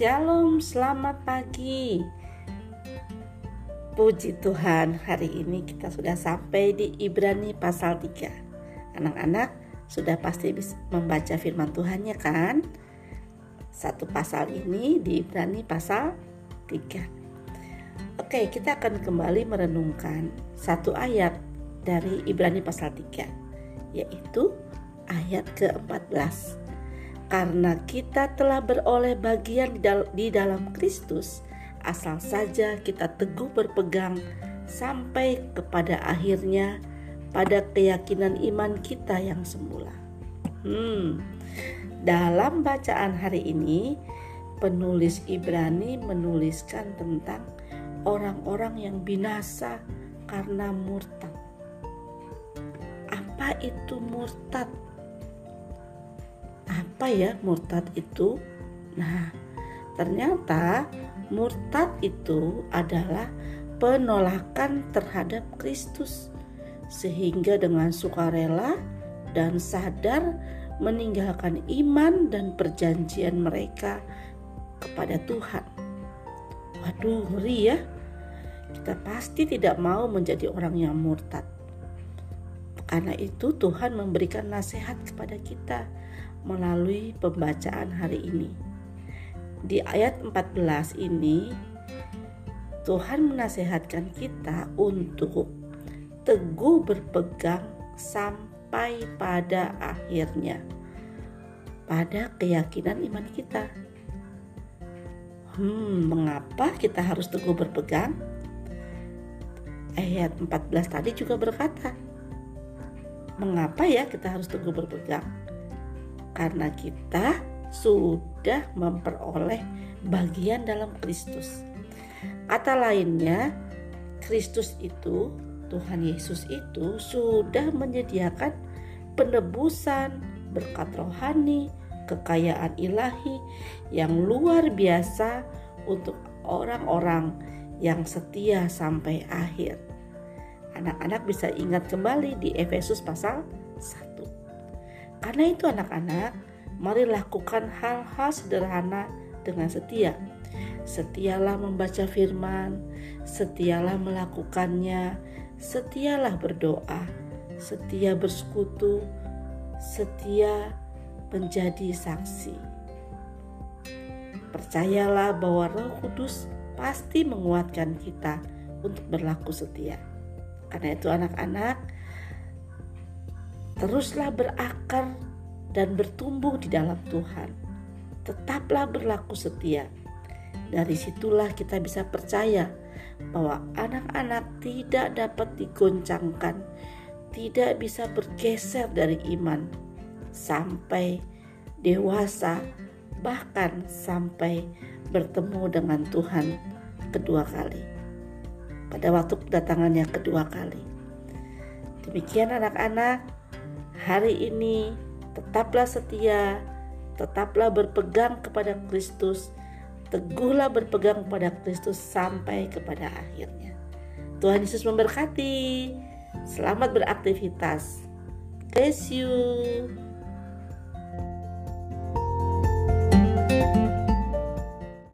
Shalom, selamat pagi. Puji Tuhan, hari ini kita sudah sampai di Ibrani pasal 3. Anak-anak sudah pasti bisa membaca firman Tuhannya kan? Satu pasal ini di Ibrani pasal 3. Oke, kita akan kembali merenungkan satu ayat dari Ibrani pasal 3, yaitu ayat ke-14 karena kita telah beroleh bagian di dalam Kristus, asal saja kita teguh berpegang sampai kepada akhirnya pada keyakinan iman kita yang semula. Hmm, dalam bacaan hari ini, penulis Ibrani menuliskan tentang orang-orang yang binasa karena murtad. Apa itu murtad? Apa ya murtad itu? Nah, ternyata murtad itu adalah penolakan terhadap Kristus sehingga dengan sukarela dan sadar meninggalkan iman dan perjanjian mereka kepada Tuhan. Waduh, ngeri ya. Kita pasti tidak mau menjadi orang yang murtad. Karena itu Tuhan memberikan nasihat kepada kita melalui pembacaan hari ini. Di ayat 14 ini Tuhan menasehatkan kita untuk teguh berpegang sampai pada akhirnya pada keyakinan iman kita. Hmm, mengapa kita harus teguh berpegang? Ayat 14 tadi juga berkata, mengapa ya kita harus teguh berpegang? Karena kita sudah memperoleh bagian dalam Kristus. Kata lainnya, Kristus itu, Tuhan Yesus itu sudah menyediakan penebusan, berkat rohani, kekayaan ilahi yang luar biasa untuk orang-orang yang setia sampai akhir. Anak-anak bisa ingat kembali di Efesus pasal 1. Karena itu anak-anak, mari lakukan hal-hal sederhana dengan setia. Setialah membaca firman, setialah melakukannya, setialah berdoa, setia bersekutu, setia menjadi saksi. Percayalah bahwa Roh Kudus pasti menguatkan kita untuk berlaku setia. Karena itu anak-anak, Teruslah berakar dan bertumbuh di dalam Tuhan. Tetaplah berlaku setia. Dari situlah kita bisa percaya bahwa anak-anak tidak dapat digoncangkan, tidak bisa bergeser dari iman sampai dewasa, bahkan sampai bertemu dengan Tuhan kedua kali. Pada waktu kedatangan yang kedua kali. Demikian anak-anak, hari ini tetaplah setia, tetaplah berpegang kepada Kristus, teguhlah berpegang kepada Kristus sampai kepada akhirnya. Tuhan Yesus memberkati. Selamat beraktivitas. Bless you.